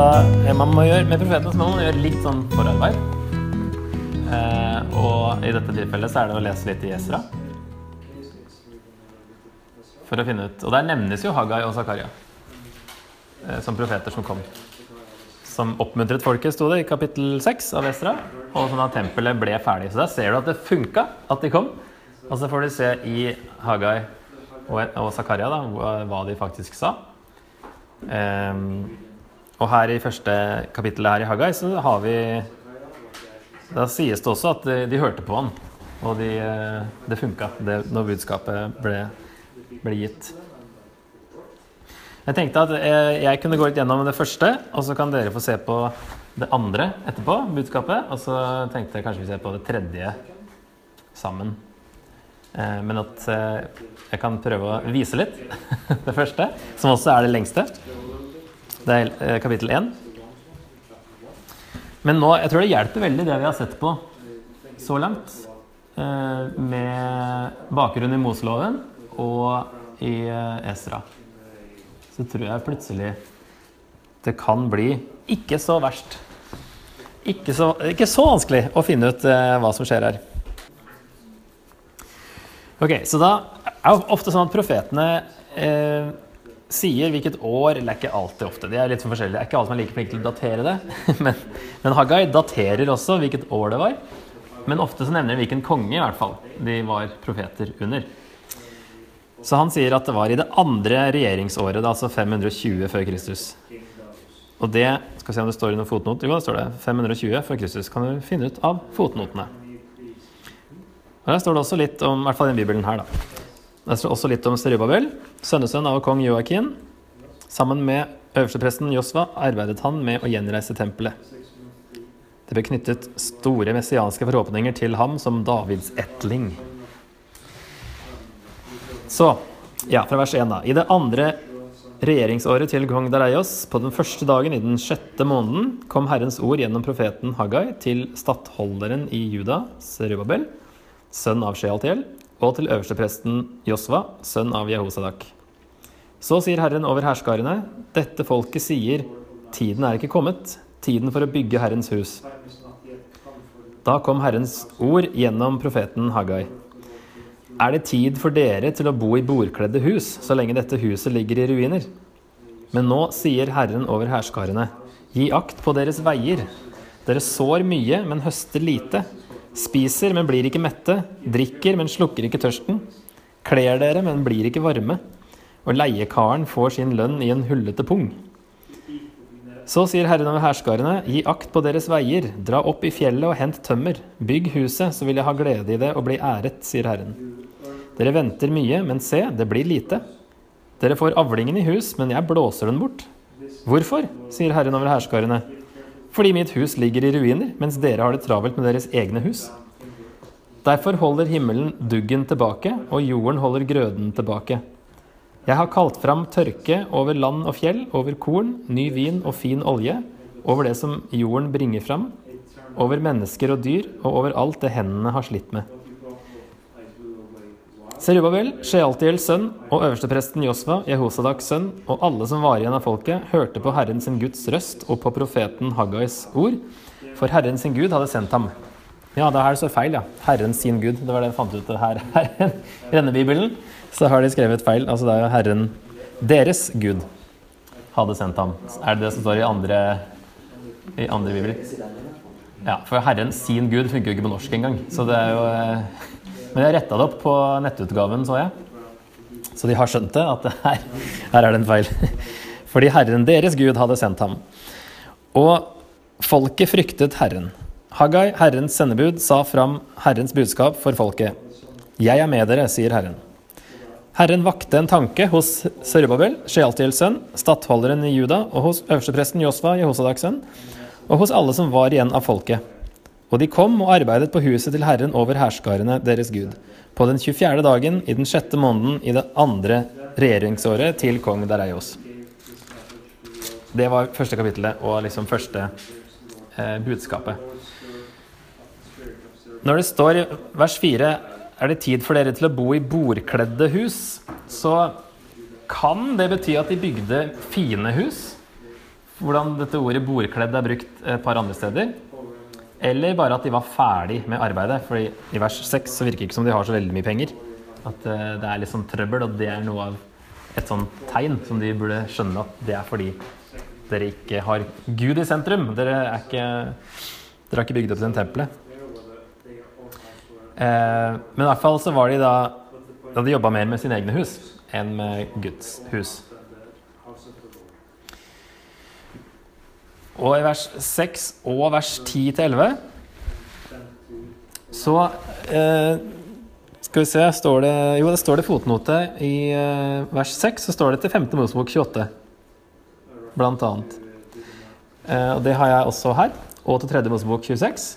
da eh, man må gjøre, Med profeten så må man gjøre litt sånn forarbeid. Eh, og i dette tilfellet så er det å lese litt i Esra. For å finne ut Og der nevnes jo Haggai og Zakaria eh, som profeter som kom. Som oppmuntret folket, sto det i kapittel 6 av Esra. Og sånn at tempelet ble ferdig. Så der ser du at det funka at de kom. Og så får du se i Haggai og, Zakaria da, hva de faktisk sa. Um, og her i første kapittelet her i Haggai så har vi Da sies det også at de, de hørte på han, og de, det funka det, når budskapet ble, ble, gitt. Jeg tenkte at jeg kunne gå litt gjennom det første, og så kan dere få se på det andre etterpå, budskapet. Og så tenkte jeg kanskje vi ser på det tredje sammen. Eh, men at eh, jeg kan prøve å vise litt det første, som også er det lengste. Det er eh, kapittel 1. Men nå, jeg tror det hjelper veldig det vi har sett på så langt. Med bakgrunn i Moseloven og i Esra. Så tror jeg plutselig det kan bli ikke så verst. Ikke så, ikke så vanskelig å finne ut hva som skjer her. Ok, Så da er det ofte sånn at profetene eh, sier hvilket år Eller ikke alltid ofte, de er litt for forskjellige. Det er ikke alle som er like flinke til å datere det. Men, men Haggai daterer også hvilket år det var. Men ofte så nevner de hvilken konge i hvert fall de var profeter under. Så han sier at det var i det andre regjeringsåret, altså 520 før Kristus. Og det skal vi se om det står i noen fotnot. Jo, det står det. 520 før Kristus. Kan du finne ut av fotnotene. Og Der står det også litt om, i hvert fall den bibelen her, da. Der står også litt om Serubabel, sønnesønn av kong Joakim. Sammen med øverstepresten Josva arbeidet han med å gjenreise tempelet. Det ble knyttet store messianske forhåpninger til ham som Davids etling. Så, ja, fra vers 1, da. I det andre regjeringsåret til kong Dareios, på den første dagen i den sjette måneden, kom Herrens ord gjennom profeten Haggai til stattholderen i Juda, Serubabel, sønn av Shealtiel, og til øverstepresten Josva, sønn av Jehosadak. Så sier Herren over herskarene, dette folket sier, tiden er ikke kommet, tiden for å bygge Herrens hus. Da kom Herrens ord gjennom profeten Haggai. Er det tid for dere til å bo i bordkledde hus, så lenge dette huset ligger i ruiner? Men nå sier Herren over herskarene, gi akt på deres veier. Dere sår mye, men høster lite. Spiser, men blir ikke mette. Drikker, men slukker ikke tørsten. Kler dere, men blir ikke varme. Og leiekaren får sin lønn i en hullete pung. Så sier Herren over herskarene, gi akt på deres veier, dra opp i fjellet og hent tømmer, bygg huset, så vil jeg ha glede i det og bli æret, sier Herren. Dere venter mye, men se, det blir lite. Dere får avlingen i hus, men jeg blåser den bort. Hvorfor? sier Herren over herskarene. Fordi mitt hus ligger i ruiner, mens dere har det travelt med deres egne hus. Derfor holder himmelen duggen tilbake, og jorden holder grøden tilbake. Jeg har kalt fram tørke over land og fjell, over korn, ny vin og fin olje, over det som jorden bringer fram, over mennesker og dyr, og over alt det hendene har slitt med. Serubabel, Shealtiels sønn, og øverstepresten Josva, Jehosadaks sønn, og alle som var igjen av folket, hørte på Herren sin Guds røst og på profeten Haggais ord, for Herren sin Gud hadde sendt ham. Ja, det her står feil, ja. Herren sin Gud. Det var det jeg fant ut her. Herren. I denne bibelen så har de skrevet feil. Altså det er jo Herren deres Gud hadde sendt ham. Er det det som står i andre, i andre bibler? Ja, for Herren sin Gud funker jo ikke på norsk engang. Så det er jo eh, men jeg retta det opp på nettutgaven, så jeg. Så de har skjønt det, at det her, her er det en feil. Fordi Herren deres Gud hadde sendt ham. Og folket fryktet Herren. Haggai, Herrens sendebud, sa fram Herrens budskap for folket. Jeg er med dere, sier Herren. Herren vakte en tanke hos Sørubabel, Shealtiels sønn, stattholderen i Juda, og hos øverstepresten Josva, Jehosadaks sønn, og hos alle som var igjen av folket. Og de kom og arbeidet på huset til Herren over herskarene deres Gud, på den 24. dagen i den sjette måneden i det andre regjeringsåret til kong Dareios. Det var første kapittelet og liksom første eh, budskapet. Når det står i vers 4 er det tid for dere til å bo i bordkledde hus, så kan det bety at de bygde fine hus hvordan dette ordet 'bordkledd' er brukt et par andre steder. Eller bare at de var ferdig med arbeidet. For i vers 6 så virker det ikke som de har så veldig mye penger. At eh, det er litt sånn trøbbel, og det er noe av et sånn tegn som de burde skjønne at det er fordi dere ikke har Gud i sentrum. Dere er ikke, dere har ikke bygd opp den tempelet. Eh, men i hvert fall så var de da Da de jobba mer med sine egne hus enn med Guds hus. Og i vers 6 og vers 10-11 så eh, Skal vi se står det, Jo, det står det fotnote. I eh, vers 6 så står det til 5. Mosebok 28, blant annet. Eh, og det har jeg også her. Og til 3. Mosebok 26.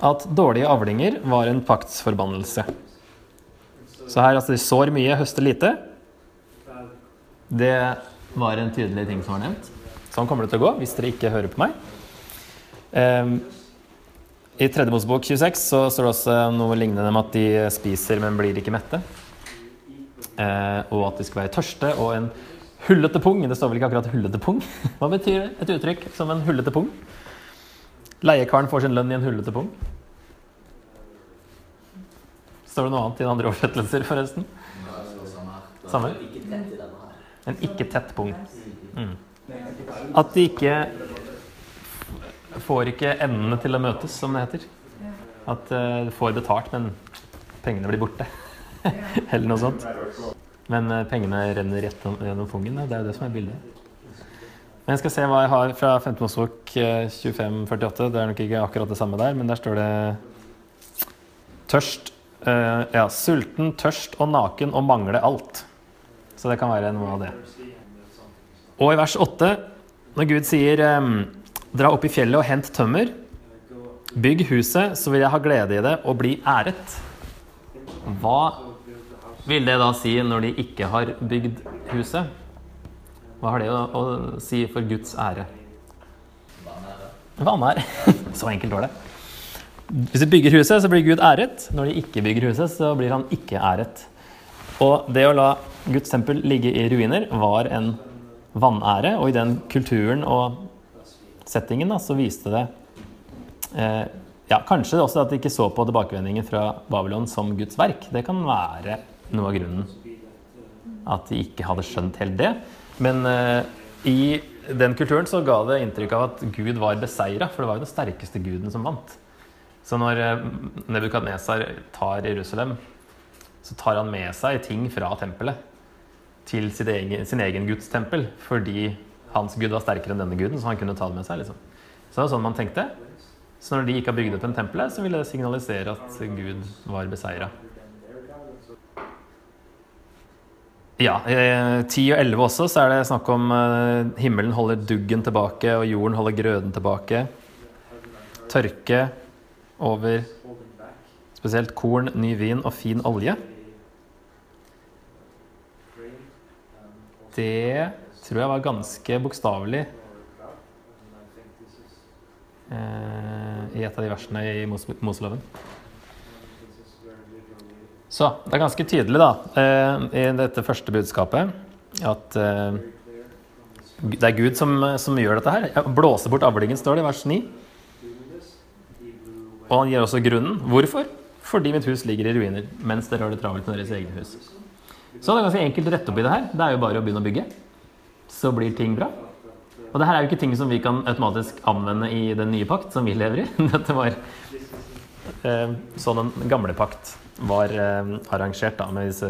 At dårlige avlinger var en paktsforbannelse. Så her altså de sår mye, høster lite. Det var en tydelig ting som var nevnt. Sånn kommer det til å gå hvis dere ikke hører på meg. Um, I 3. Mosebok 26 så står det også noe lignende om at de spiser, men blir ikke mette. Uh, og at de skal være tørste og en hullete pung. Det står vel ikke akkurat 'hullete pung'? Hva betyr? Et uttrykk som en hullete pung? Leiekaren får sin lønn i en hullete pung. Står det noe annet i den andre oversettelser, forresten? Samme? En ikke tett pung. Mm. At de ikke får ikke endene til å møtes, som det heter. At uh, du får betalt, men pengene blir borte. Eller noe sånt. Men uh, pengene renner rett gjennom fungen. Det er jo det som er bildet. Men jeg skal se hva jeg har fra 15. Mosebok 2548. Det er nok ikke akkurat det samme der, men der står det tørst. Uh, ja, sulten, tørst og naken og mangle alt. Så det kan være noe av det. Og i vers 8, når Gud sier um, Dra opp i fjellet og hent tømmer. Bygg huset, så vil jeg ha glede i det og bli æret. Hva vil det da si når de ikke har bygd huset? Hva har det å, å si for Guds ære? Vanære. Så enkelt var det. Hvis de bygger huset, så blir Gud æret. Når de ikke bygger huset, så blir han ikke æret. Og det å la Guds tempel ligge i ruiner var en vanære, og i den kulturen og settingen da, så viste det eh, ja, Kanskje også at de ikke så på tilbakevendingen fra Babylon som Guds verk. Det kan være noe av grunnen. At de ikke hadde skjønt helt det. Men eh, i den kulturen så ga det inntrykk av at Gud var beseira, for det var jo den sterkeste guden som vant. Så når eh, Nebukadnesar tar Jerusalem, så tar han med seg ting fra tempelet til egen, sin egen gudstempel fordi hans gud var sterkere enn denne guden, så han kunne ta det med seg. liksom. Så det var sånn man tenkte. Så når de ikke har bygd opp en tempel, så ville det signalisere at Gud var beseira. Ja, ti 10 og 11 også, så er det snakk om eh, himmelen holder duggen tilbake, og jorden holder grøden tilbake. Tørke over spesielt korn, ny vin og fin olje. Det tror jeg var ganske bokstavelig eh, i et av de versene i Moseloven. Så det er ganske tydelig da, eh, i dette første budskapet at eh, det er Gud som, som gjør dette her. Blåser bort avlingen, står det i vers 9. Og han gir også grunnen. Hvorfor? Fordi mitt hus ligger i ruiner, mens dere har det travelt med deres egne hus. Så det er ganske enkelt å rette opp i det her. Det er jo bare å begynne å bygge. Så blir ting bra. Og det her er jo ikke ting som vi kan automatisk anvende i den nye pakt som vi lever i. Dette var eh, sånn den gamle pakt var eh, arrangert da, med disse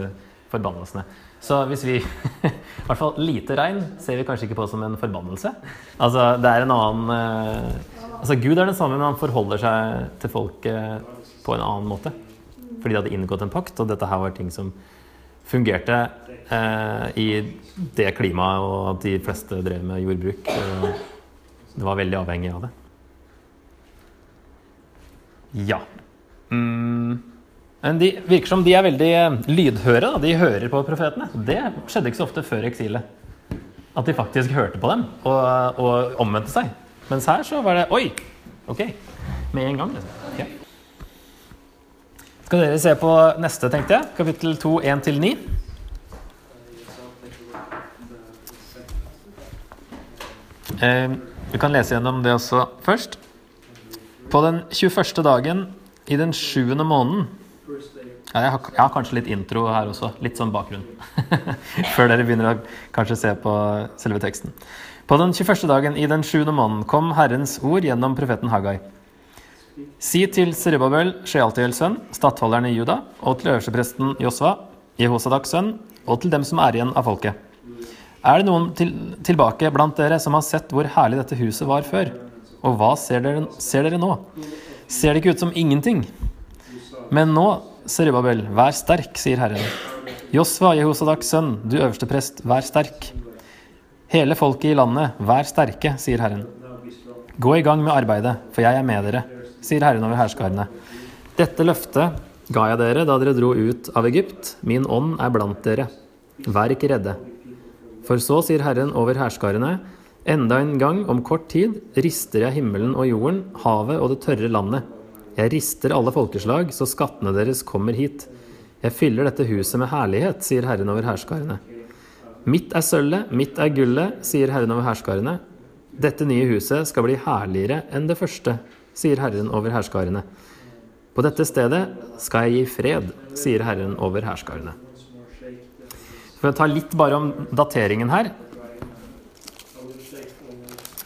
forbannelsene. Så hvis vi I hvert fall lite regn ser vi kanskje ikke på som en forbannelse. Altså, det er en annen eh, Altså, Gud er den samme, men han forholder seg til folket på en annen måte. Fordi de hadde inngått en pakt, og dette her var ting som fungerte eh, i det klimaet, og at de fleste drev med jordbruk. Det var veldig avhengig av det. Ja. Mm. Men de virker som de er veldig lydhøre. Da. De hører på profetene. Det skjedde ikke så ofte før eksilet. At de faktisk hørte på dem og, og omvendte seg. Mens her så var det Oi! Ok. Med en gang, liksom. Okay. Skal dere se på neste, tenkte jeg. Kapittel 2, 1-9. Eh, vi kan lese gjennom det også først. På den 21. dagen i den sjuende måneden ja, jeg, har, jeg har kanskje litt intro her også. Litt sånn bakgrunn. Før dere begynner å kanskje se på selve teksten. På den 21. dagen i den sjuende måneden kom Herrens ord gjennom profeten Hagai. Si til Serubabel, Shealtiels sønn, stattholderen i Juda, og til øverstepresten Josva, Jehosadaks sønn, og til dem som er igjen av folket. Er det noen til, tilbake blant dere som har sett hvor herlig dette huset var før? Og hva ser dere, ser dere nå? Ser det ikke ut som ingenting? Men nå, Serubabel, vær sterk, sier Herren. Josva, Jehosadaks sønn, du øverste prest, vær sterk. Hele folket i landet, vær sterke, sier Herren. Gå i gang med arbeidet, for jeg er med dere, sier Herren over herskarene. Dette løftet ga jeg dere da dere dro ut av Egypt. Min ånd er blant dere. Vær ikke redde. For så sier Herren over herskarene, enda en gang, om kort tid, rister jeg himmelen og jorden, havet og det tørre landet. Jeg rister alle folkeslag, så skattene deres kommer hit. Jeg fyller dette huset med herlighet, sier Herren over herskarene. Mitt er sølvet, mitt er gullet, sier Herren over herskarene. Dette nye huset skal bli herligere enn det første, sier Herren over herskarene. På dette stedet skal jeg gi fred, sier Herren over herskarene. For å ta litt bare om dateringen her.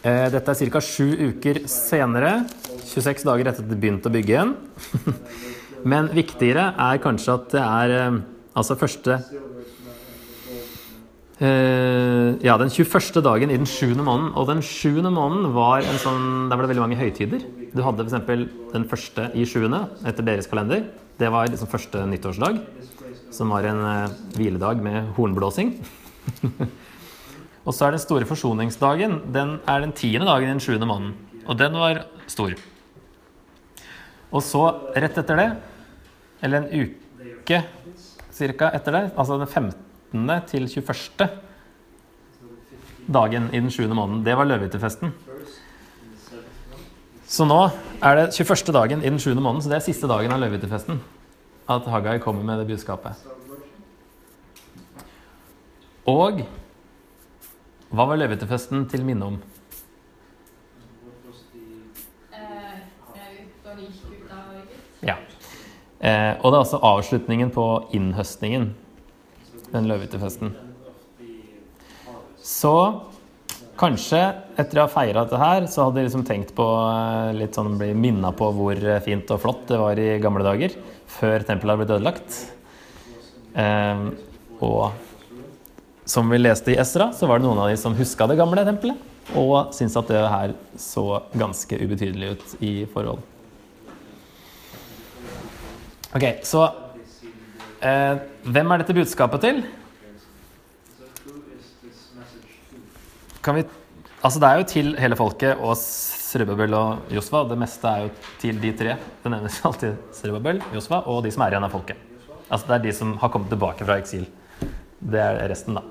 Eh, dette er ca. sju uker senere. 26 dager etter at det begynte å bygge igjen. Men viktigere er kanskje at det er eh, altså første Uh, ja, den 21. dagen i den sjuende måneden. Og den sjuende måneden var en sånn Der var det veldig mange høytider. Du hadde f.eks. den første i sjuende etter deres kalender. Det var liksom første nyttårsdag, som var en uh, hviledag med hornblåsing. og så er den store forsoningsdagen. Den er den tiende dagen i den sjuende måneden. Og den var stor. Og så, rett etter det, eller en uke ca. etter det, altså den 15 til 21. dagen i den sjuende måneden. Det var løvehyttefesten. Så nå er det 21. dagen i den 7. måneden, så det er siste dagen av løvehyttefesten. At Hagai kommer med det budskapet. Og hva var løvehyttefesten til minne om? Ja. Eh, og det er altså avslutningen på innhøstningen den løvehyttefesten. Så kanskje etter å ha feira dette her, så hadde jeg liksom tenkt på eh, litt sånn bli minna på hvor fint og flott det var i gamle dager, før tempelet hadde blitt ødelagt. Eh, og som vi leste i Esra, så var det noen av de som huska det gamle tempelet, og syntes at det her så ganske ubetydelig ut i forhold. Ok, så Eh, hvem er dette budskapet til? Kan vi, altså det er jo til hele folket og Srebabel og Josva. Det meste er jo til de tre. Det nevnes alltid Srebabel, Josva og de som er igjen av folket. Altså Det er de som har kommet tilbake fra eksil. Det er resten, da.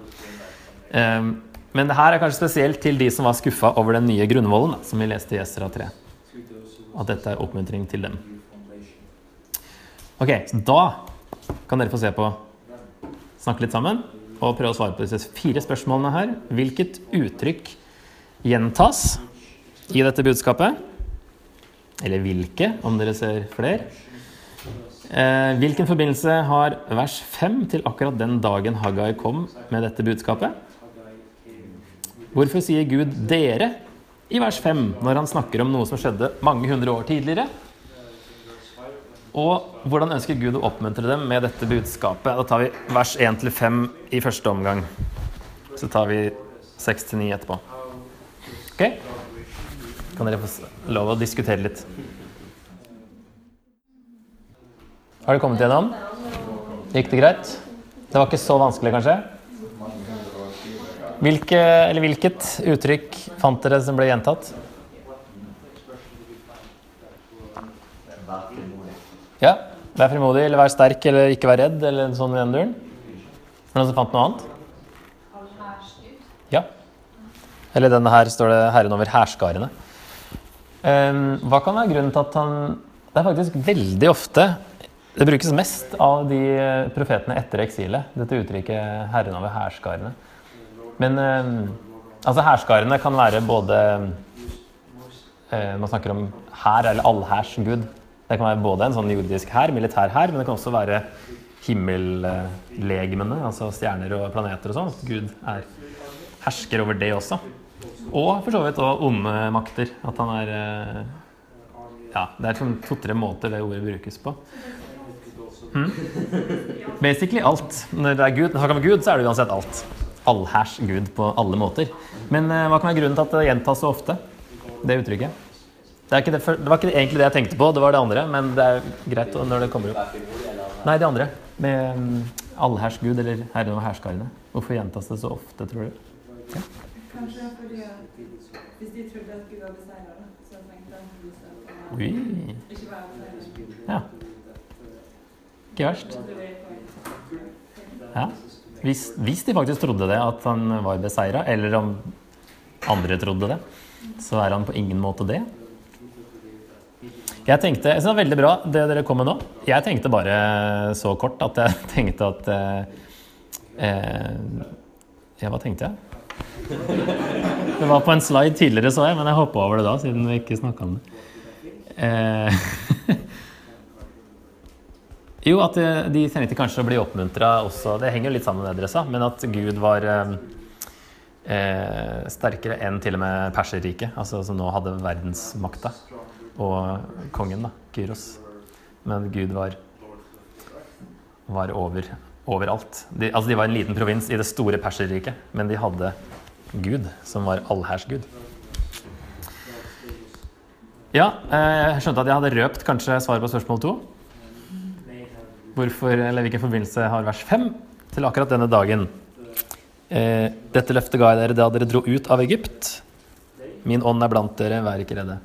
Um, men det her er kanskje spesielt til de som var skuffa over den nye grunnvollen, da, som vi leste i Esra 3. At dette er oppmuntring til dem. Ok, så da kan dere få se på. Snakke litt sammen og prøve å svare på disse fire spørsmålene her. Hvilket uttrykk gjentas i dette budskapet? Eller hvilke, om dere ser flere. Eh, hvilken forbindelse har vers 5 til akkurat den dagen Haggai kom med dette budskapet? Hvorfor sier Gud 'dere' i vers 5 når han snakker om noe som skjedde mange hundre år tidligere? Og hvordan ønsker Gud å oppmuntre dem med dette budskapet? Da tar vi vers 1-5 i første omgang. Så tar vi 6-9 etterpå. Ok? Kan dere få lov å diskutere litt? Har dere kommet gjennom? Gikk det greit? Det var ikke så vanskelig, kanskje? Hvilke, hvilket uttrykk fant dere som ble gjentatt? Ja. Vær frimodig, eller vær sterk, eller ikke vær redd, eller sånn i den duren. Er det noen som fant noe annet? Ja. Eller denne her står det 'Herren over hærskarene'. Um, hva kan være grunnen til at han Det er faktisk veldig ofte Det brukes mest av de profetene etter eksilet, dette uttrykket 'Herren over hærskarene'. Men um, Altså Hærskarene kan være både eh, Man snakker om hær, eller allhærsgud. Det kan være både en sånn jordisk hær, militær hær, men det kan også være himmellegemene, altså stjerner og planeter og sånn. At Gud er hersker over det også. Og for så vidt òg onde makter. At han er eh, Ja, det er sånn to-tre måter det ordet brukes på. Hmm? Basically alt. Når det er Gud, snakker om Gud, så er det uansett alt. Allhærs Gud på alle måter. Men uh, hva kan være grunnen til at det gjentas så ofte? Det uttrykket. Det, det, det, var ikke egentlig det jeg tenkte på, det var det andre. Men det er greit når det kommer opp. Nei, det andre. Med um, allhærs Gud, eller Herren og herskarene. Hvorfor gjentas det så ofte, tror du? Ja. Kanskje fordi hvis de trodde at Gud var seira, så tenkte de Oi. ikke være. Ja. Ikke verst. Ja. Hvis, hvis, de faktisk trodde det, at han var beseira, eller om andre trodde det, så er han på ingen måte det. Jeg tenkte, jeg synes det var veldig bra det dere kom med nå. Jeg tenkte bare så kort at jeg tenkte at eh, eh, Ja, hva tenkte jeg? Det var på en slide tidligere, så jeg, men jeg hoppa over det da, siden vi ikke snakka om det. Eh, Jo, at eh, de trengte kanskje å bli oppmuntra også. Det henger jo litt sammen med det dere sa, men at Gud var eh, eh, sterkere enn til og med Perserriket, altså som nå hadde verdensmakta. Og kongen, da, Kyros. Men Gud var, var over, overalt. De, altså de var en liten provins i det store Perserriket, men de hadde Gud, som var allhærsgud. Ja, eh, jeg skjønte at jeg hadde røpt kanskje svaret på spørsmål to. Hvorfor, eller hvilken forbindelse har vers 5 til akkurat denne dagen? Eh, dette løftet ga jeg dere da dere dro ut av Egypt. Min ånd er blant dere, vær ikke redde.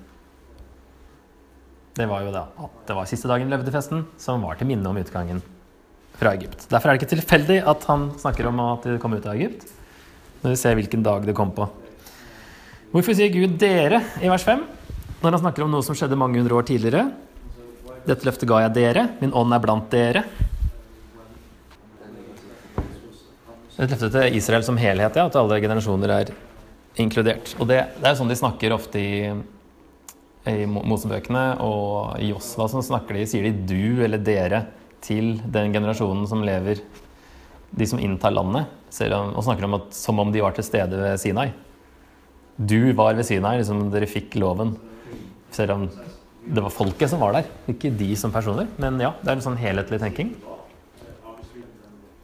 Det var jo da at det var siste dagen i løvdefesten, som var til minne om utgangen fra Egypt. Derfor er det ikke tilfeldig at han snakker om at de kom ut av Egypt, når vi ser hvilken dag det kom på. Hvorfor sier Gud 'dere' i vers 5 når han snakker om noe som skjedde mange hundre år tidligere? Dette løftet ga jeg dere. Min ånd er blant dere. Et løfte til Israel som helhet, ja. At alle generasjoner er inkludert. Og det, det er jo sånn de snakker ofte i, i Mosebøkene. Og i Josva som snakker de, sier de 'du' eller 'dere' til den generasjonen som lever De som inntar landet. Og snakker om at, som om de var til stede ved Sinai. Du var ved Sinai, liksom dere fikk loven. Selv om det var folket som var der, ikke de som personer. Men ja, det er en sånn helhetlig tenking.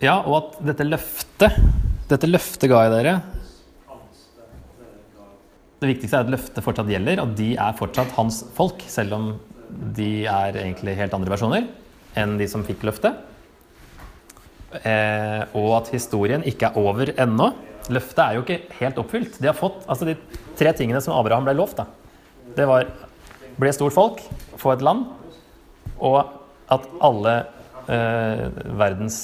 Ja, og at dette løftet Dette løftet ga jeg dere. Det viktigste er at løftet fortsatt gjelder, og de er fortsatt hans folk, selv om de er egentlig helt andre versjoner enn de som fikk løftet. Eh, og at historien ikke er over ennå. Løftet er jo ikke helt oppfylt. De har fått altså de tre tingene som Abraham ble lovt. Da. Det var bli stort folk, få et land, og at alle eh, verdens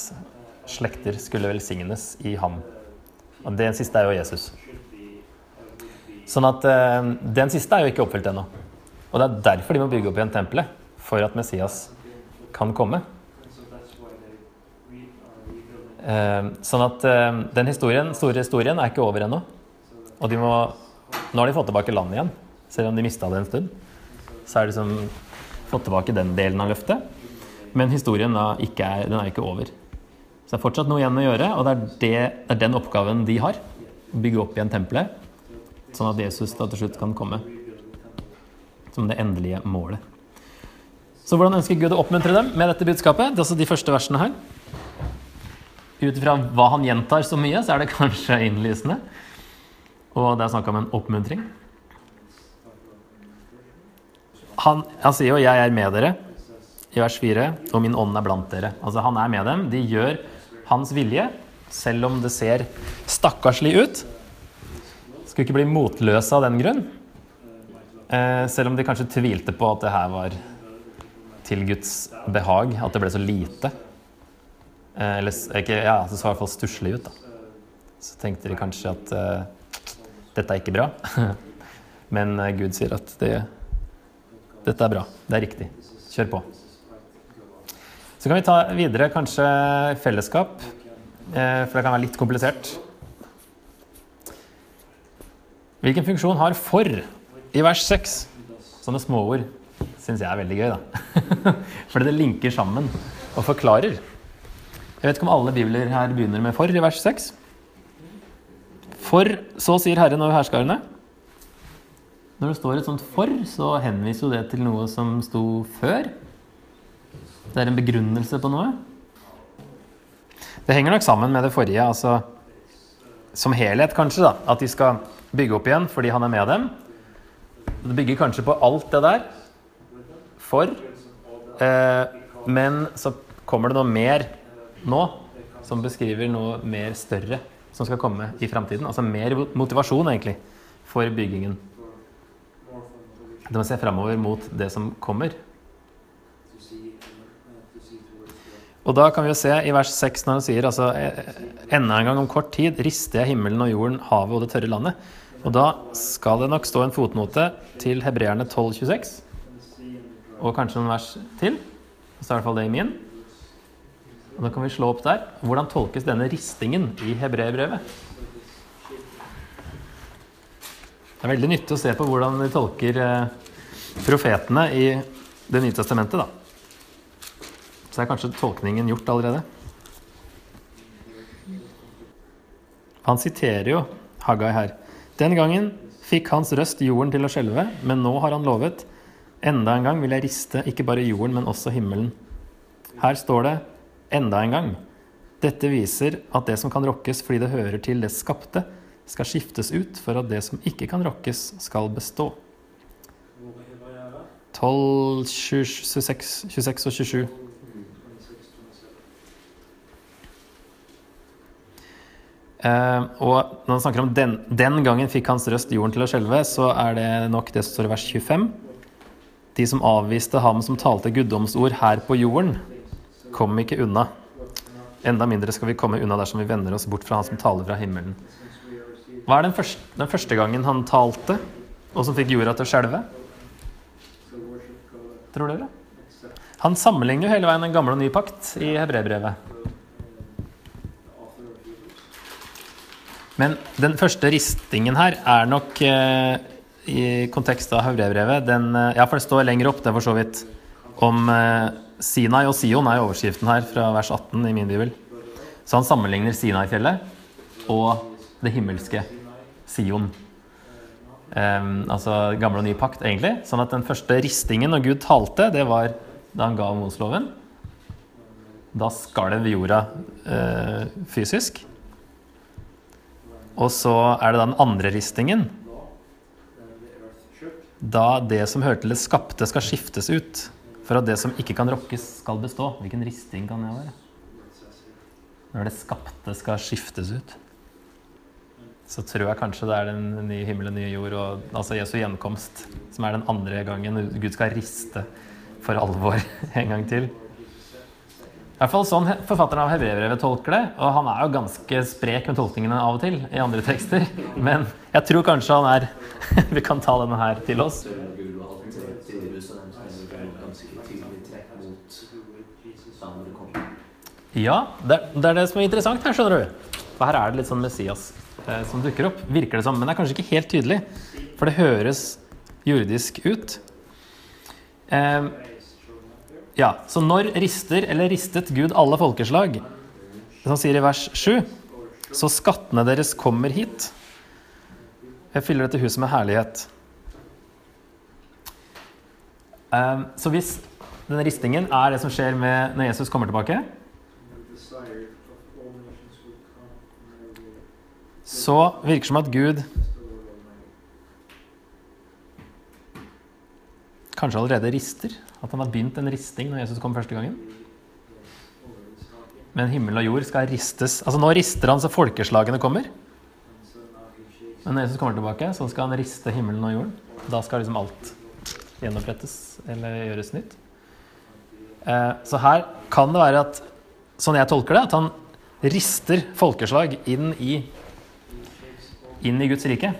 slekter skulle velsignes i ham. Og Det siste er jo Jesus. Sånn at eh, Den siste er jo ikke oppfylt ennå. Og det er derfor de må bygge opp igjen tempelet. For at Messias kan komme. Eh, sånn at eh, den historien, store historien er ikke over ennå. Og må, nå har de fått tilbake landet igjen, selv om de mista det en stund så har de liksom fått tilbake den delen av løftet. Men historien da ikke er, er ikke over. Så det er fortsatt noe igjen å gjøre, og det er, det, det er den oppgaven de har. Bygge opp igjen tempelet, sånn at Jesus da til slutt kan komme som det endelige målet. Så hvordan ønsker Gud å oppmuntre dem med dette budskapet? Det er altså de første versene her. Ut ifra hva han gjentar så mye, så er det kanskje innlysende. Og det er snakk om en oppmuntring han, han, sier jo 'jeg er med dere' i vers 4, og 'min ånd er blant dere'. Altså Han er med dem. De gjør hans vilje, selv om det ser stakkarslig ut. Skulle ikke bli motløse av den grunn. Eh, selv om de kanskje tvilte på at det her var til Guds behag, at det ble så lite. Eh, eller ikke, ja, det så i hvert fall stusslig ut. da. Så tenkte de kanskje at eh, dette er ikke bra. Men eh, Gud sier at det dette er bra. Det er riktig. Kjør på. Så kan vi ta videre kanskje fellesskap, eh, for det kan være litt komplisert. Hvilken funksjon har for i vers 6? Sånne småord syns jeg er veldig gøy, da. Fordi det linker sammen og forklarer. Jeg vet ikke om alle bibler her begynner med 'for' i vers 6. For så sier Herren over herskarene. Når det står et sånt 'for', så henviser jo det til noe som sto før. Det er en begrunnelse på noe. Det henger nok sammen med det forrige, altså som helhet, kanskje. da, At de skal bygge opp igjen fordi han er med dem. Det bygger kanskje på alt det der. For. Eh, men så kommer det noe mer nå som beskriver noe mer større som skal komme i framtiden. Altså mer motivasjon, egentlig, for byggingen. Det må se framover mot det som kommer. Og da kan vi jo se i vers 6 når han sier altså enda en gang om kort tid rister jeg himmelen og jorden, havet og det tørre landet. Og da skal det nok stå en fotnote til hebreerne 1226. Og kanskje noen vers til. Så er i hvert fall det i min. Og da kan vi slå opp der. Hvordan tolkes denne ristingen i hebreerbrevet? Det er veldig nyttig å se på hvordan de tolker profetene i Det nye testamentet, da. Så er kanskje tolkningen gjort allerede. Han siterer jo Haggai her. Den gangen fikk hans røst jorden til å skjelve, men nå har han lovet enda en gang vil jeg riste ikke bare jorden, men også himmelen. Her står det enda en gang. Dette viser at det som kan rokkes fordi det hører til det skapte, skal skiftes ut for at det som ikke kan rokkes, skal bestå. 12, 26, 26 og 27. og når han snakker om den, den gangen fikk hans røst jorden til å skjelve, så er det nok det som står i vers 25. De som avviste ham som talte guddomsord her på jorden, kom ikke unna. Enda mindre skal vi komme unna dersom vi vender oss bort fra han som taler fra himmelen. Hva er den første, den første gangen han talte, og som fikk jorda til å skjelve? Tror dere? Han sammenligner jo hele veien en gammel og ny pakt i hebreerbrevet. Men den første ristingen her er nok eh, i kontekst av Havrevrevet den, eh, Ja, for det står lenger opp, det er for så vidt, om eh, Sinai og Sion er overskriften her fra vers 18 i min bibel. Så han sammenligner Sinai-fjellet og det himmelske Sion. Eh, altså gamle og ny pakt, egentlig. Sånn at den første ristingen når Gud talte, det var da han ga Mosloven. Da skalv jorda uh, fysisk. Og så er det da den andre ristingen. Da det som hørte til det skapte, skal skiftes ut. For at det som ikke kan rokkes, skal bestå. Hvilken risting kan det være? Når det skapte skal skiftes ut. Så tror jeg kanskje det er den nye himmelen, nye jord, og, altså Jesu gjenkomst, som er den andre gangen Gud skal riste for alvor en gang til. Hvert fall sånn forfatteren av Hebrevet tolker det. Og han er jo ganske sprek med tolkningene av og til i andre tekster. Men jeg tror kanskje han er Vi kan ta denne her til oss. Ja, det er det som er interessant her, skjønner du. For her er det litt sånn Messias eh, som dukker opp. Virker det som. Men det er kanskje ikke helt tydelig. For det høres jordisk ut. Eh, ja, Så når rister eller ristet Gud alle folkeslag, som sier i vers 7, så skattene deres kommer hit. Jeg fyller dette huset med herlighet. Um, så hvis denne ristingen er det som skjer med når Jesus kommer tilbake, så virker det som at Gud kanskje allerede rister. At han har begynt en risting når Jesus kom første gangen. Men himmel og jord skal ristes. Altså Nå rister han så folkeslagene kommer. Men når Jesus kommer tilbake, så skal han riste himmelen og jorden. Da skal liksom alt gjenopprettes eller gjøres nytt. Eh, så her kan det være at, sånn jeg tolker det, at han rister folkeslag inn i, inn i Guds rike.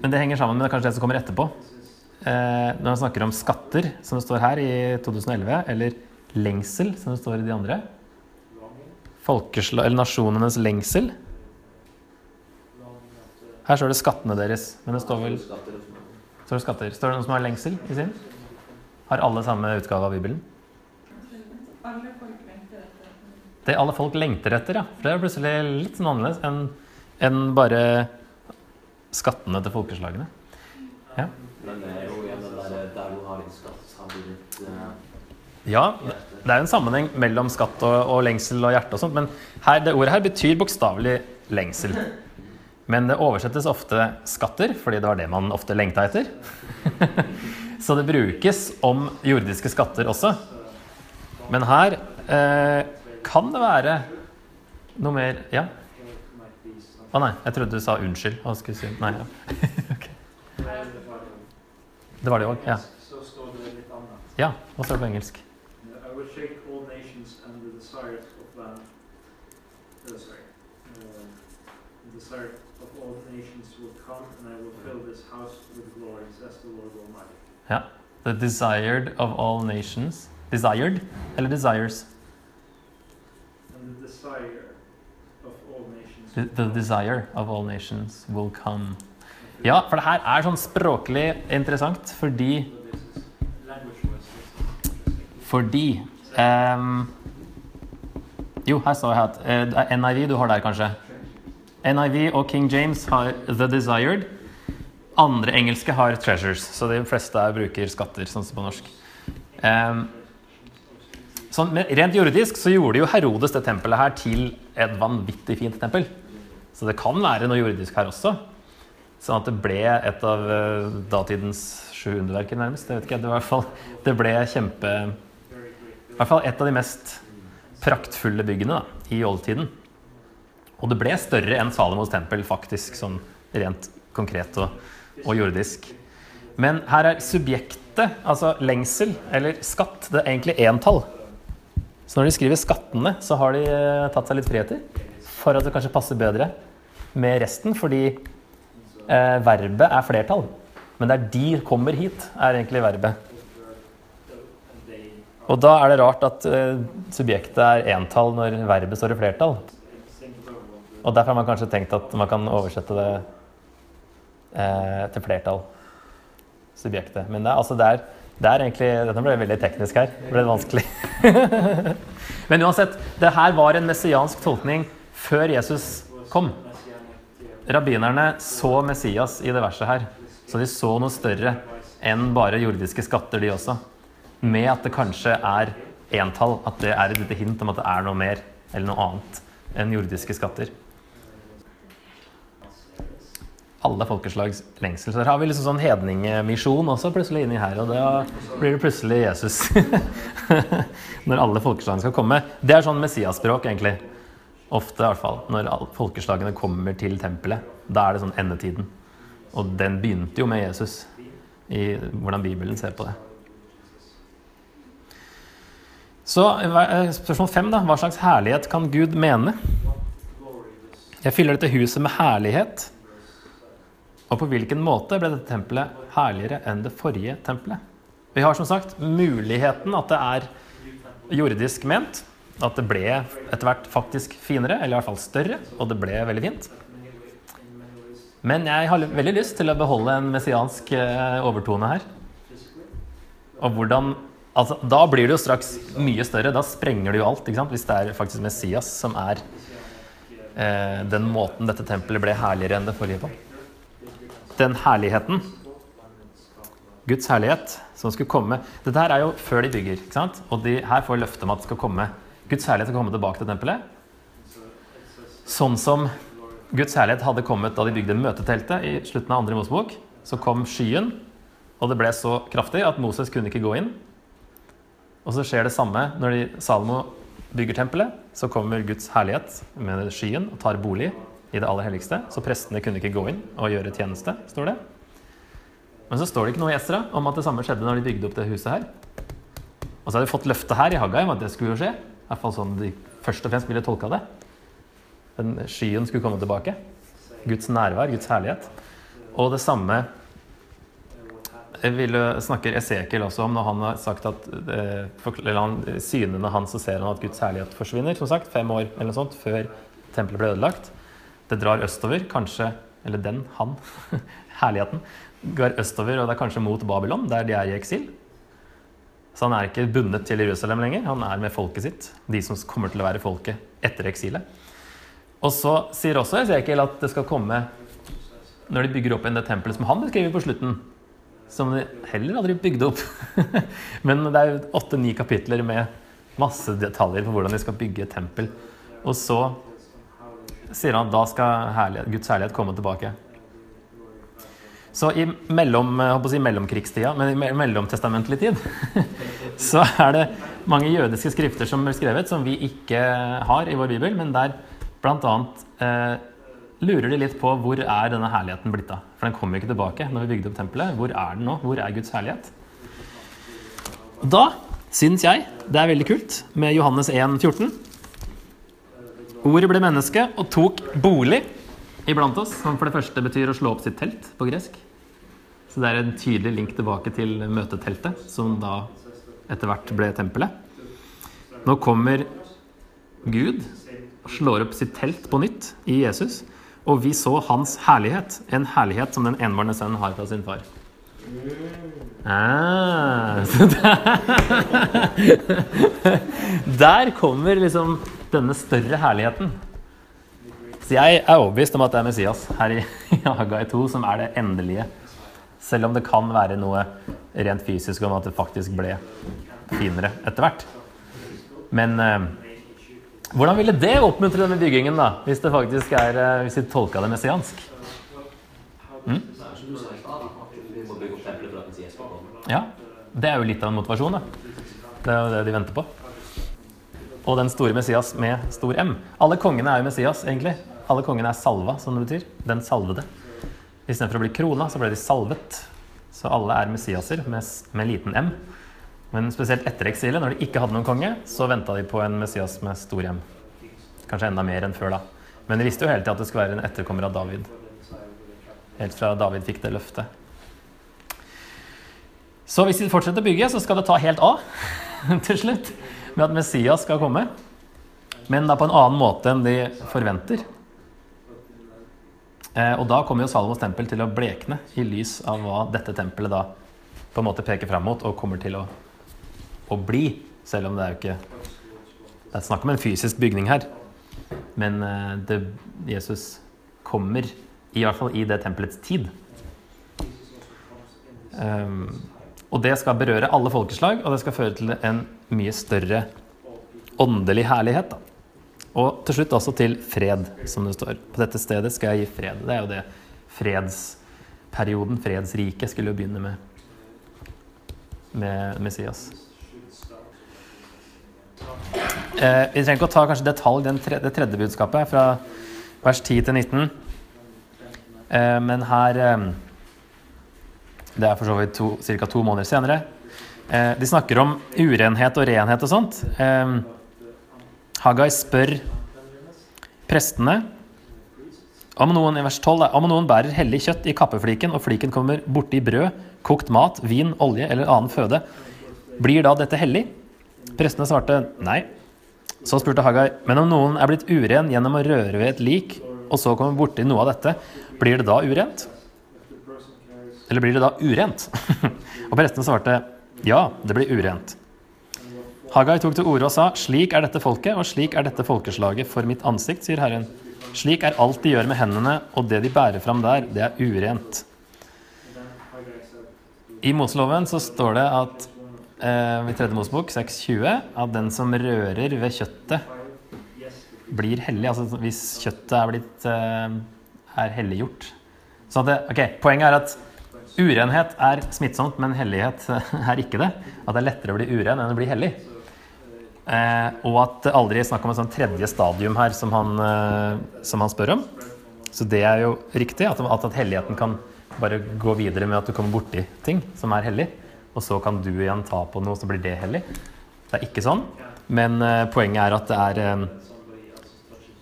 Men det henger sammen med kanskje det som kommer etterpå. Eh, når han snakker om skatter, som det står her i 2011, eller lengsel, som det står i de andre. Folkesla eller nasjonenes lengsel. Her står det skattene deres, men det står vel står det skatter. Står det noen som har lengsel i sin? Har alle samme utgave av Bibelen? Det alle folk lengter etter, ja. For det er plutselig litt sånn annerledes enn enn bare skattene til folkeslagene. Men det er jo igjen den der, der du har en skatt, har du ditt eh, Ja, det er jo en sammenheng mellom skatt og, og lengsel og hjerte og sånt, men her, det ordet her betyr bokstavelig lengsel. Men det oversettes ofte skatter, fordi det var det man ofte lengta etter. Så det brukes om jordiske skatter også. Men her eh, kan det være noe mer Ja? Å nei, jeg trodde du sa unnskyld. Skulle si? Nei, ja. okay. Det var det òg. Ja. Ja. Hva står det på engelsk? The of land. Uh, sorry. Uh, the desire of all nations will come, and I will fill this house with glory, says the Lord Almighty. The desired of all nations. Desired eller desires? And the desire of all nations. The, the desire of all nations will come. Ja, for det her er sånn språklig interessant fordi So this is language-wise, this is interesting. Fordi ehm, Jo, her står det at eh, er NIV du har der, kanskje. NIV og King James har The Desired. Andre engelske har Treasures, så de fleste bruker skatter, sånn som på norsk. Um, sånn, men rent jordisk så gjorde jo Herodes det tempelet her til et vanvittig fint tempel. Så det kan være noe jordisk her også. Sånn at det ble et av eh, datidens sju underverker, nærmest. Det vet ikke, det, var i hvert fall, det ble kjempe i hvert fall et av de mest praktfulle byggene da, i oldtiden. Og det ble større enn Salomos tempel, faktisk, sånn rent konkret og, og jordisk. Men her er subjektet, altså lengsel, eller skatt, det er egentlig entall. Så når de skriver skattene, så har de eh, tatt seg litt friheter for at det kanskje passer bedre med resten, fordi eh, verbet er flertall. Men det er 'de kommer hit', er egentlig verbet. Og da er det rart at eh, subjektet er entall når verbet står i flertall. Og derfor har man kanskje tenkt at man kan oversette det eh, til flertall. Subjektet. Men det altså det er, det er egentlig Dette ble veldig teknisk her. Det ble vanskelig. Men uansett, det her var en messiansk tolkning før Jesus kom. Rabbinerne så Messias i det verset her. Så de så noe større enn bare jordiske skatter, de også. Med at det kanskje er entall. At det er et lite hint om at det er noe mer eller noe annet enn jordiske skatter. Alle folkeslags lengsel. Så der har vi liksom sånn hedningemisjon også plutselig inni her. Og da blir det plutselig Jesus. Når alle folkeslagene skal komme. Det er sånn messiaspråk, egentlig. Ofte, i hvert fall. Når folkeslagene kommer til tempelet. Da er det sånn endetiden. Og den begynte jo med Jesus. I hvordan Bibelen ser på det. Så eh, spørsmål fem, da. Hva slags herlighet kan Gud mene? Jeg fyller dette huset med herlighet. Og på hvilken måte ble dette tempelet herligere enn det forrige tempelet? Vi har som sagt muligheten at det er jordisk ment. At det ble etter hvert faktisk finere, eller i hvert fall større. Og det ble veldig fint. Men jeg har veldig lyst til å beholde en messiansk eh, overtone her. Og hvordan Altså, da blir det jo straks mye større. Da sprenger det jo alt. Hvis det er faktisk Messias som er eh, den måten dette tempelet ble herligere enn det forrige på. Den herligheten, Guds herlighet, som skulle komme Dette her er jo før de bygger. ikke sant? Og de her får løfte om at det skal komme Guds herlighet skal komme tilbake til tempelet. Sånn som Guds herlighet hadde kommet da de bygde møteteltet i slutten av andre Mosebok. Så kom skyen, og det ble så kraftig at Moses kunne ikke gå inn. Og så skjer det samme når de, Salomo bygger tempelet. Så kommer Guds herlighet med skyen og tar bolig i det aller helligste. Så prestene kunne ikke gå inn og gjøre tjeneste, står det. Men så står det ikke noe i Esra om at det samme skjedde når de bygde opp det huset her. Og så har de fått løfte her i Haggai om at det skulle jo skje. I hvert fall sånn de først og fremst ville tolka det. Den skyen skulle komme tilbake. Guds nærvær, Guds herlighet. Og det samme ville, snakker Esekiel også om når han har sagt at eh, eller han, synene hans så ser han at Guds herlighet forsvinner, som sagt, fem år eller noe sånt før tempelet ble ødelagt. Det drar østover, kanskje eller den, han, herligheten, går østover, og det er kanskje mot Babylon, der de er i eksil. Så han er ikke bundet til Jerusalem lenger, han er med folket sitt. De som kommer til å være folket etter eksilet. Og så sier også Esekiel at det skal komme når de bygger opp igjen det tempelet som han beskriver på slutten. Som de heller aldri bygde opp. Men det er jo åtte-ni kapitler med masse detaljer på hvordan de skal bygge et tempel. Og så sier han at da skal herlighet, Guds herlighet komme tilbake. Så i mellom, si mellomkrigstida, men i mellomtestamentlig tid, så er det mange jødiske skrifter som er skrevet, som vi ikke har i vår bibel, men der annet eh, lurer de litt på hvor er denne herligheten blitt av. For den kommer ikke tilbake når vi bygde opp tempelet. Hvor er den nå? Hvor er Guds herlighet? Da syns jeg det er veldig kult med Johannes 1, 14. Ordet ble menneske og tok bolig iblant oss, som for det første betyr å slå opp sitt telt på gresk. Så det er en tydelig link tilbake til møteteltet, som da etter hvert ble tempelet. Nå kommer Gud og slår opp sitt telt på nytt i Jesus, og vi så hans herlighet, en herlighet som den enbårne sønnen har fra sin far. Ah, der, der kommer liksom denne større herligheten. Så jeg er overbevist om at det er Messias her i Hagai 2 som er det endelige. Selv om det kan være noe rent fysisk om at det faktisk ble finere etter hvert. Men eh, hvordan ville det oppmuntre denne byggingen, da? Hvis det faktisk er, eh, hvis vi tolka det messiansk? Komme. Ja, det er jo litt av en motivasjon, da. Det er jo det de venter på. Og den store Messias med stor M. Alle kongene er jo Messias, egentlig. Alle kongene er salva, som det betyr. Den salvede. Istedenfor å bli krona, så ble de salvet. Så alle er Messiaser med, med liten M. Men spesielt etter eksilet, når de ikke hadde noen konge, så venta de på en Messias med stor hjem. Kanskje enda mer enn før da. Men de visste jo hele tida at det skulle være en etterkommer av David. Helt fra David fikk det løftet. Så hvis de fortsetter å bygge, så skal det ta helt av til slutt. Med at Messias skal komme. Men da på en annen måte enn de forventer. Eh, og da kommer jo Salomos tempel til å blekne i lys av hva dette tempelet da på en måte peker fram mot og kommer til å, å bli. Selv om det er jo ikke Det er snakk om en fysisk bygning her. Men eh, det, Jesus kommer i hvert fall i det tempelets tid. Um, og det skal berøre alle folkeslag, og det skal føre til en mye større åndelig herlighet. Da. Og til slutt også til fred, som det står. På dette stedet skal jeg gi fred. Det er jo det fredsperioden, fredsriket, skulle jo begynne med, med Messias. Eh, vi trenger ikke å ta kanskje detalj den tre, det tredje budskapet, fra vers 10 til 19. Eh, men her eh, Det er for så vidt ca. to måneder senere. Eh, de snakker om urenhet og renhet og sånt. Eh, Hagai spør prestene om noen, i vers 12, om noen bærer hellig kjøtt i kappefliken, og fliken kommer borti brød, kokt mat, vin, olje eller annen føde, blir da dette hellig? Prestene svarte nei. Så spurte Hagai, men om noen er blitt uren gjennom å røre ved et lik, og så kommer borti noe av dette, blir det da urent? Eller blir det da urent? og prestene svarte ja, det blir urent. Hagai tok til orde og sa, slik er dette folket, og slik er dette folkeslaget for mitt ansikt, sier Herren. Slik er alt de gjør med hendene, og det de bærer fram der, det er urent. I Moseloven så står det at eh, i Tredje Mosebok 6.20 at den som rører ved kjøttet, blir hellig. Altså hvis kjøttet er blitt eh, er helliggjort. Så at det, okay, Poenget er at urenhet er smittsomt, men hellighet er ikke det. At det er lettere å bli uren enn å bli hellig. Eh, og at det aldri er snakk om et sånn tredje stadium her som han, eh, som han spør om. Så det er jo riktig, at, at, helligheten kan bare gå videre med at du kommer borti ting som er hellig, og så kan du igjen ta på noe, så blir det hellig. Det er ikke sånn. Men uh, poenget er at det er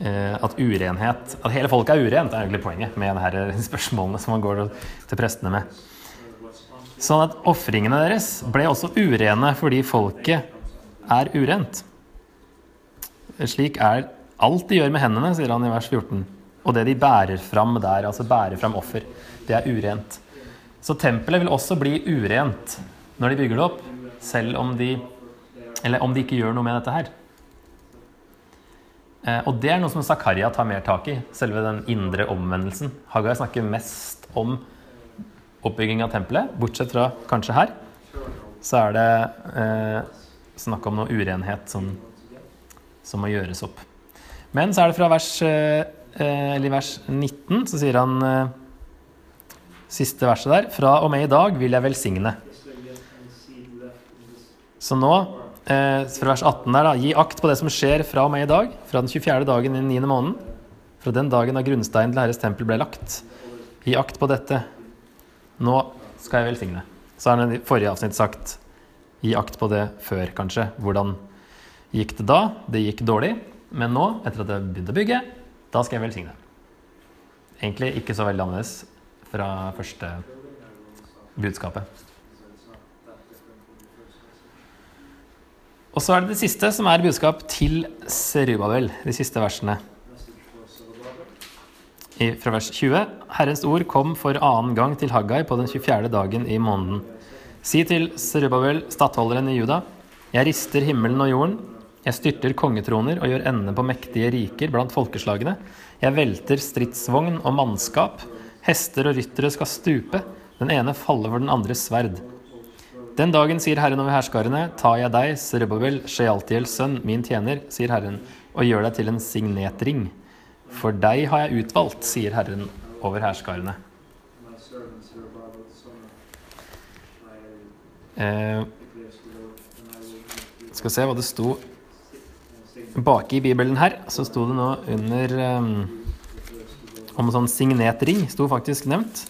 eh, at urenhet At hele folket er urent, er egentlig poenget med de her spørsmålene som man går til prestene med. Sånn at ofringene deres ble også urene fordi folket er urent. Slik er alt de gjør med hendene, sier han i vers 14. og det de bærer fram der, altså bærer fram offer, det er urent. Så tempelet vil også bli urent når de bygger det opp, selv om de Eller om de ikke gjør noe med dette her. Eh, og det er noe som Zakaria tar mer tak i, selve den indre omvendelsen. Haggai snakker mest om oppbygging av tempelet, bortsett fra kanskje her. Så er det eh, snakk om noe urenhet som, som må gjøres opp. Men så er det fra vers, eh, eh, vers 19, så sier han eh, siste verset der Fra og med i dag vil jeg velsigne. Så nå, eh, fra vers 18 der, da, gi akt på det som skjer fra og med i dag, fra den 24. dagen i den 9. måneden, fra den dagen da grunnsteinen til Herres tempel ble lagt. Gi akt på dette. Nå skal jeg velsigne. Så har han i forrige avsnitt sagt gi akt på det før, kanskje. Hvordan gikk det da? Det gikk dårlig. Men nå, etter at jeg begynte å bygge, da skal jeg velsigne. Egentlig ikke så veldig annerledes fra første budskapet. Og så er det det siste, som er budskap til Serubabel, de siste versene. I, fra vers 20. Herrens ord kom for annen gang til Haggai på den 24. dagen i måneden. Si til Serubabel, stattholderen i Juda, jeg rister himmelen og jorden, jeg styrter kongetroner og gjør ende på mektige riker blant folkeslagene. Jeg velter stridsvogn og mannskap. Hester og ryttere skal stupe. Den ene faller for den andres sverd. Den dagen, sier Herren over herskarene, tar jeg deg, Serubabel, Shealtiels sønn, min tjener, sier Herren, og gjør deg til en signetring. For deg har jeg utvalgt, sier Herren over herskarene. Eh, skal se hva det sto baki i Bibelen her. Så sto det nå under the om sånn signetring, sto faktisk nevnt.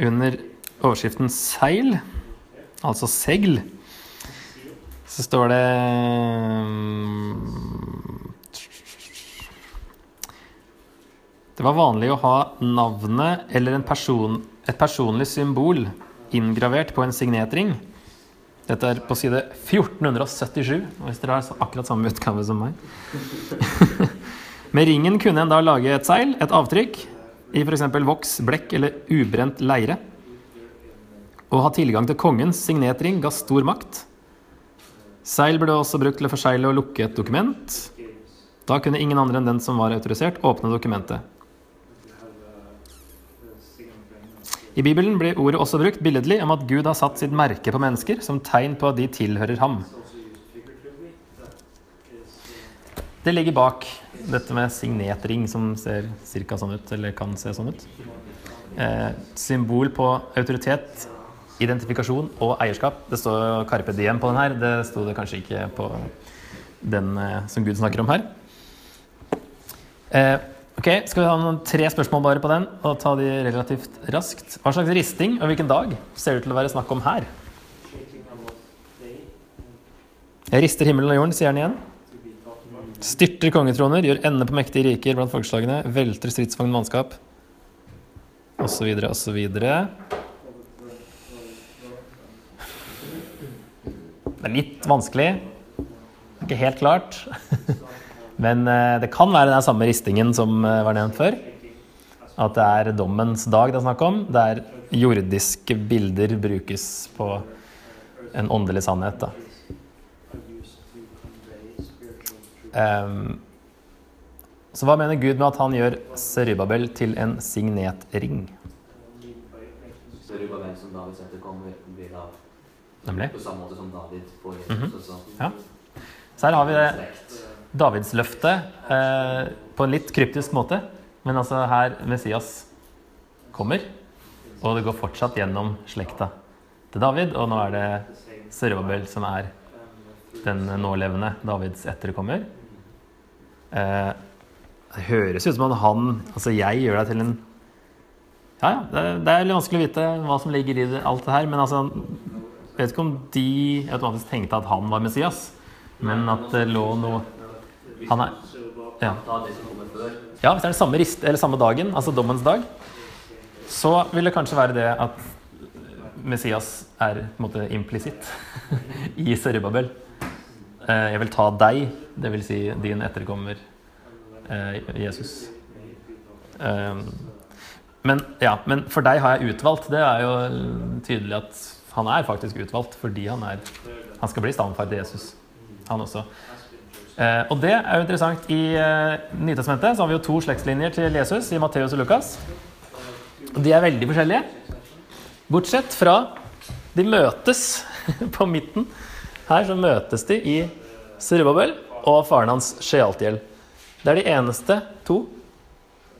Under overskriften seil, altså segl, så står det mm, Det var vanlig å ha navnet eller person, et personlig symbol inngravert på en signetring. Dette er på side 1477, hvis dere har akkurat samme utgave som meg. Med ringen kunne en da lage et seil, et avtrykk, i f.eks. voks, blekk eller ubrent leire. Å ha tilgang til kongens signetring ga stor makt. Seil ble også brukt til å forsegle og lukke et dokument. Da kunne ingen andre enn den som var autorisert, åpne dokumentet. I Bibelen blir ordet også brukt billedlig om at Gud har satt sitt merke på mennesker som tegn på at de tilhører ham. Det ligger bak dette med signetring, som ser ca. sånn ut, eller kan se sånn ut. Eh, symbol på autoritet, identifikasjon og eierskap. Det står Carpe Diem på den her. Det sto det kanskje ikke på den eh, som Gud snakker om her. Eh, ok, Skal vi ha noen tre spørsmål bare på den, og ta de relativt raskt? Hva slags risting og hvilken dag ser det ut til å være snakk om her? Jeg rister himmelen og jorden, sier han igjen. Styrter kongetroner, gjør ende på mektige riker blant folkeslagene, velter stridsvogn mannskap, osv., osv. Det er litt vanskelig. Ikke helt klart. Men eh, det kan være den samme ristingen som eh, var nevnt før. At det er dommens dag det er snakk om, der jordiske bilder brukes på en åndelig sannhet. Ehm, så hva mener Gud med at han gjør Serubabel til en signetring? Hvem som Davids etterkommer blir da Nemlig. på samme måte som David på Jesus. Mm -hmm. Ja. Så her har vi det. Davidsløftet eh, på en litt kryptisk måte. Men altså her Messias kommer, og det går fortsatt gjennom slekta til David. Og nå er det Serubabel som er den nålevende Davids etterkommer. Eh, det høres ut som at han Altså, jeg gjør deg til en Ja, ja. Det, er- det er litt vanskelig å vite hva som ligger i det, alt det her. Men altså Jeg vet ikke om de automatisk tenkte at han var Messias, men at det lå noe Han er Ja. Det. Ja, hvis det er den samme, rist, eller samme dagen, altså dommens dag, så vil det kanskje være det at Messias er på en måte implisitt i Serubabel. Eh, Jeg vil ta deg, det vil si din etterkommer eh, Jesus. Eh, men, ja, men for deg har jeg utvalgt. Det er jo tydelig at han er faktisk utvalgt fordi han, er, han skal bli stamfar til Jesus, han også. Eh, og det er jo interessant. I eh, Nytestamentet har vi jo to slektslinjer til Jesus i Matteus og Lukas. Og de er veldig forskjellige. Bortsett fra de møtes på midten. Her så møtes de i Serubabel og faren hans Shealtiel. Det er de eneste to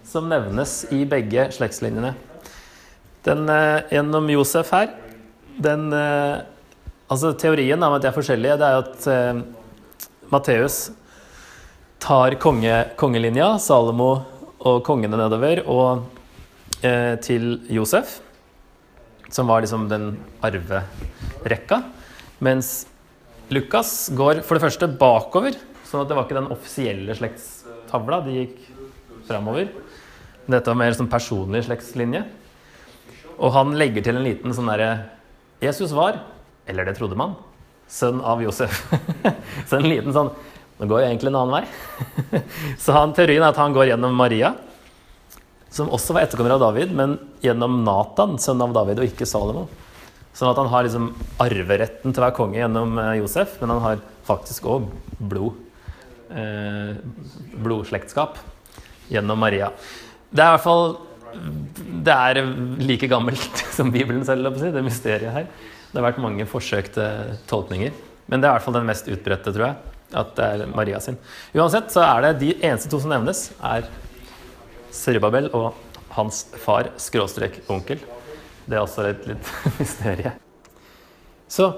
som nevnes i begge slektslinjene. Den eh, gjennom Josef her, den eh, Altså teorien om at de er forskjellige, det er jo at eh, Matteus tar konge, kongelinja, Salomo og kongene nedover, og eh, til Josef, som var liksom den arverekka. Mens Lukas går for det første bakover, sånn at det var ikke den offisielle slektstavla. De gikk framover. Dette var mer sånn personlig slektslinje. Og han legger til en liten sånn derre Jesus var, eller det trodde man, sønn av Josef. Så en liten sånn Nå går jeg egentlig en annen vei. Så han, teorien er at han går gjennom Maria, som også var etterkommer av David, men gjennom Natan, sønn av David, og ikke Salomo. Sånn at han har liksom arveretten til å være konge gjennom eh, Josef, men han har faktisk òg blod. Eh, blodslektskap gjennom Maria. Det er i hvert fall Det er like gammelt som Bibelen selv, det mysteriet her. Det har vært mange forsøk til tolkninger. Men det er i hvert fall den mest utbredte, tror jeg. At det er Maria sin. Uansett så er det de eneste to som nevnes, er Serubabel og hans far, skråstrek onkel. Det er også et litt mysterium. Så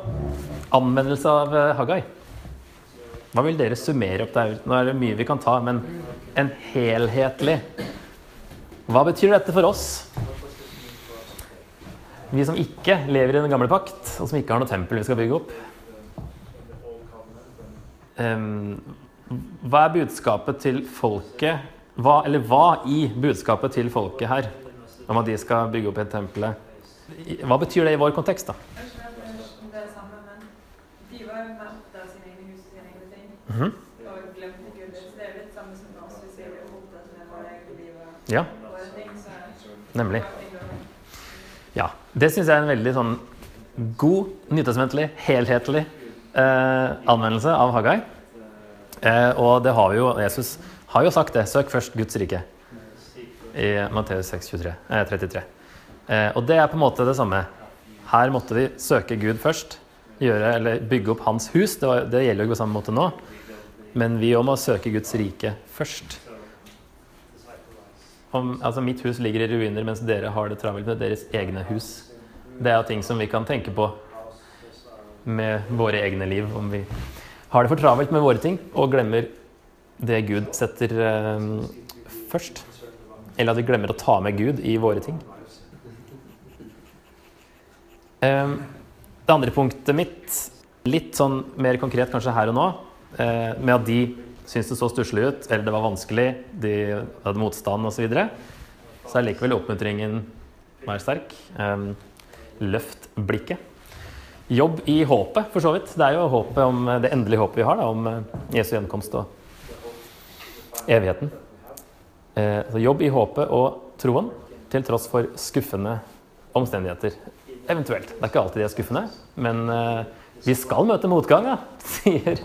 anvendelse av Hagai. Haggai. Hva vil dere summere opp der? Nå er det mye vi kan ta, men en helhetlig Hva betyr dette for oss? Vi som ikke lever i den gamle pakt, og som ikke har noe tempel vi skal bygge opp. Hva er budskapet til folket hva, Eller hva i budskapet til folket her om at de skal bygge opp et tempel? Hva betyr det i vår kontekst, da? Men de var med av sine egne hus og sine egne ting. Mhm. Og glemte Gud. Så det er jo litt samme som oss hvis vi er opptatt med våre eget liv og Ja, våre ting. Så nemlig. Ja, det. Syns jeg er en veldig sånn god, nytelsesmentlig, helhetlig eh, anvendelse av Haggai. Eh, og det har vi jo Jesus har jo sagt det. Søk først Guds rike. I Matteus 6, 23, eh, 33. Eh, og det er på en måte det samme. Her måtte de søke Gud først. Gjøre, eller bygge opp hans hus. Det, var, det gjelder jo på samme måte nå. Men vi òg må søke Guds rike først. Om, altså mitt hus ligger i ruiner, mens dere har det travelt med deres egne hus. Det er ting som vi kan tenke på med våre egne liv. Om vi har det for travelt med våre ting og glemmer det Gud setter eh, først. Eller at vi glemmer å ta med Gud i våre ting. Eh, det andre punktet mitt, litt sånn mer konkret kanskje her og nå, eh, med at de syntes det så stusslig ut, eller det var vanskelig, de hadde motstand osv., så, videre, så er likevel oppmuntringen mer sterk. Eh, løft blikket. Jobb i håpet, for så vidt. Det er jo håpet om, det endelige håpet vi har da, om eh, Jesu gjenkomst og evigheten. Eh, så jobb i håpet og troen, til tross for skuffende omstendigheter. Eventuelt. Det er ikke alltid de er skuffende, men eh, vi skal møte motgang, ja, sier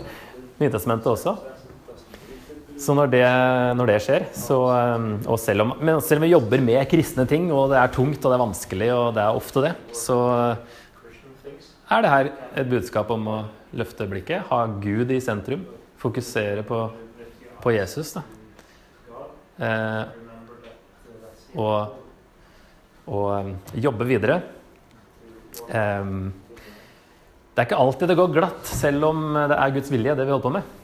Nytestamentet også. Så når det, når det skjer, så, eh, og selv om, men selv om vi jobber med kristne ting, og det er tungt og det er vanskelig, og det er ofte det, så er det her et budskap om å løfte blikket, ha Gud i sentrum, fokusere på, på Jesus. Eh, og, og eh, jobbe videre. Eh, det er ikke alltid det går glatt, selv om det er Guds vilje, det vi holder på med.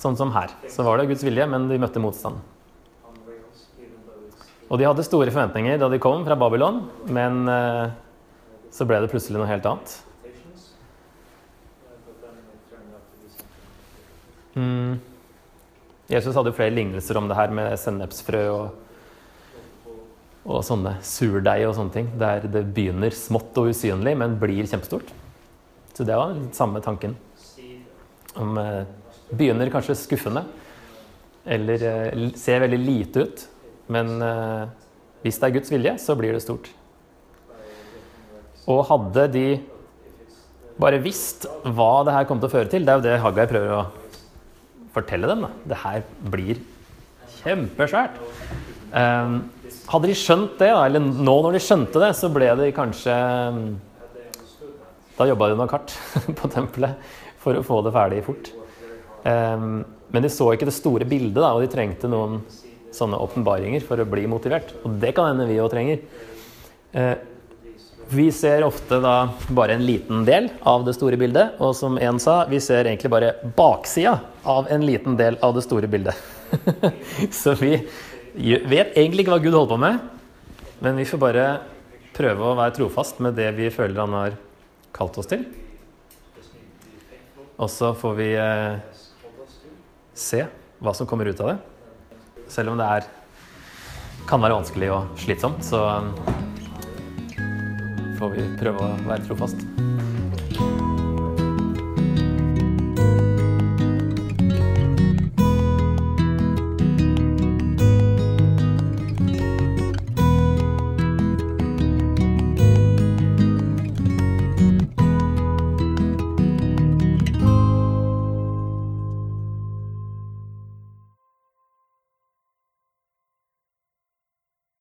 Sånn som her. Så var det Guds vilje, men de møtte motstand. Og de hadde store forventninger da de kom fra Babylon, men eh, så ble det plutselig noe helt annet. Mm. Jesus hadde jo flere lignelser om det her med sennepsfrø og, og sånne surdeig og sånne ting. Der det begynner smått og usynlig, men blir kjempestort. Så det var den samme tanken. Om, eh, begynner kanskje skuffende, eller eh, ser veldig lite ut. Men eh, hvis det er Guds vilje, så blir det stort. Og hadde de bare visst hva det her kom til å føre til, det er jo det Haggai prøver å fortelle dem. Det her blir kjempesvært. Eh, hadde de skjønt det, eller nå når de skjønte det, så ble de kanskje Da jobba de noen kart på tempelet for å få det ferdig fort. Um, men de så ikke det store bildet, da, og de trengte noen sånne åpenbaringer for å bli motivert. Og det kan hende vi òg trenger. Eh, vi ser ofte da bare en liten del av det store bildet, og som en sa, vi ser egentlig bare baksida av en liten del av det store bildet. Så vi vet egentlig ikke hva Gud holder på med, men vi får bare prøve å være trofast med det vi føler han har kalt oss til. Og så får vi eh, se hva som kommer ut av det. Selv om det er, kan være vanskelig og slitsomt, så eh, får vi prøve å være trofast.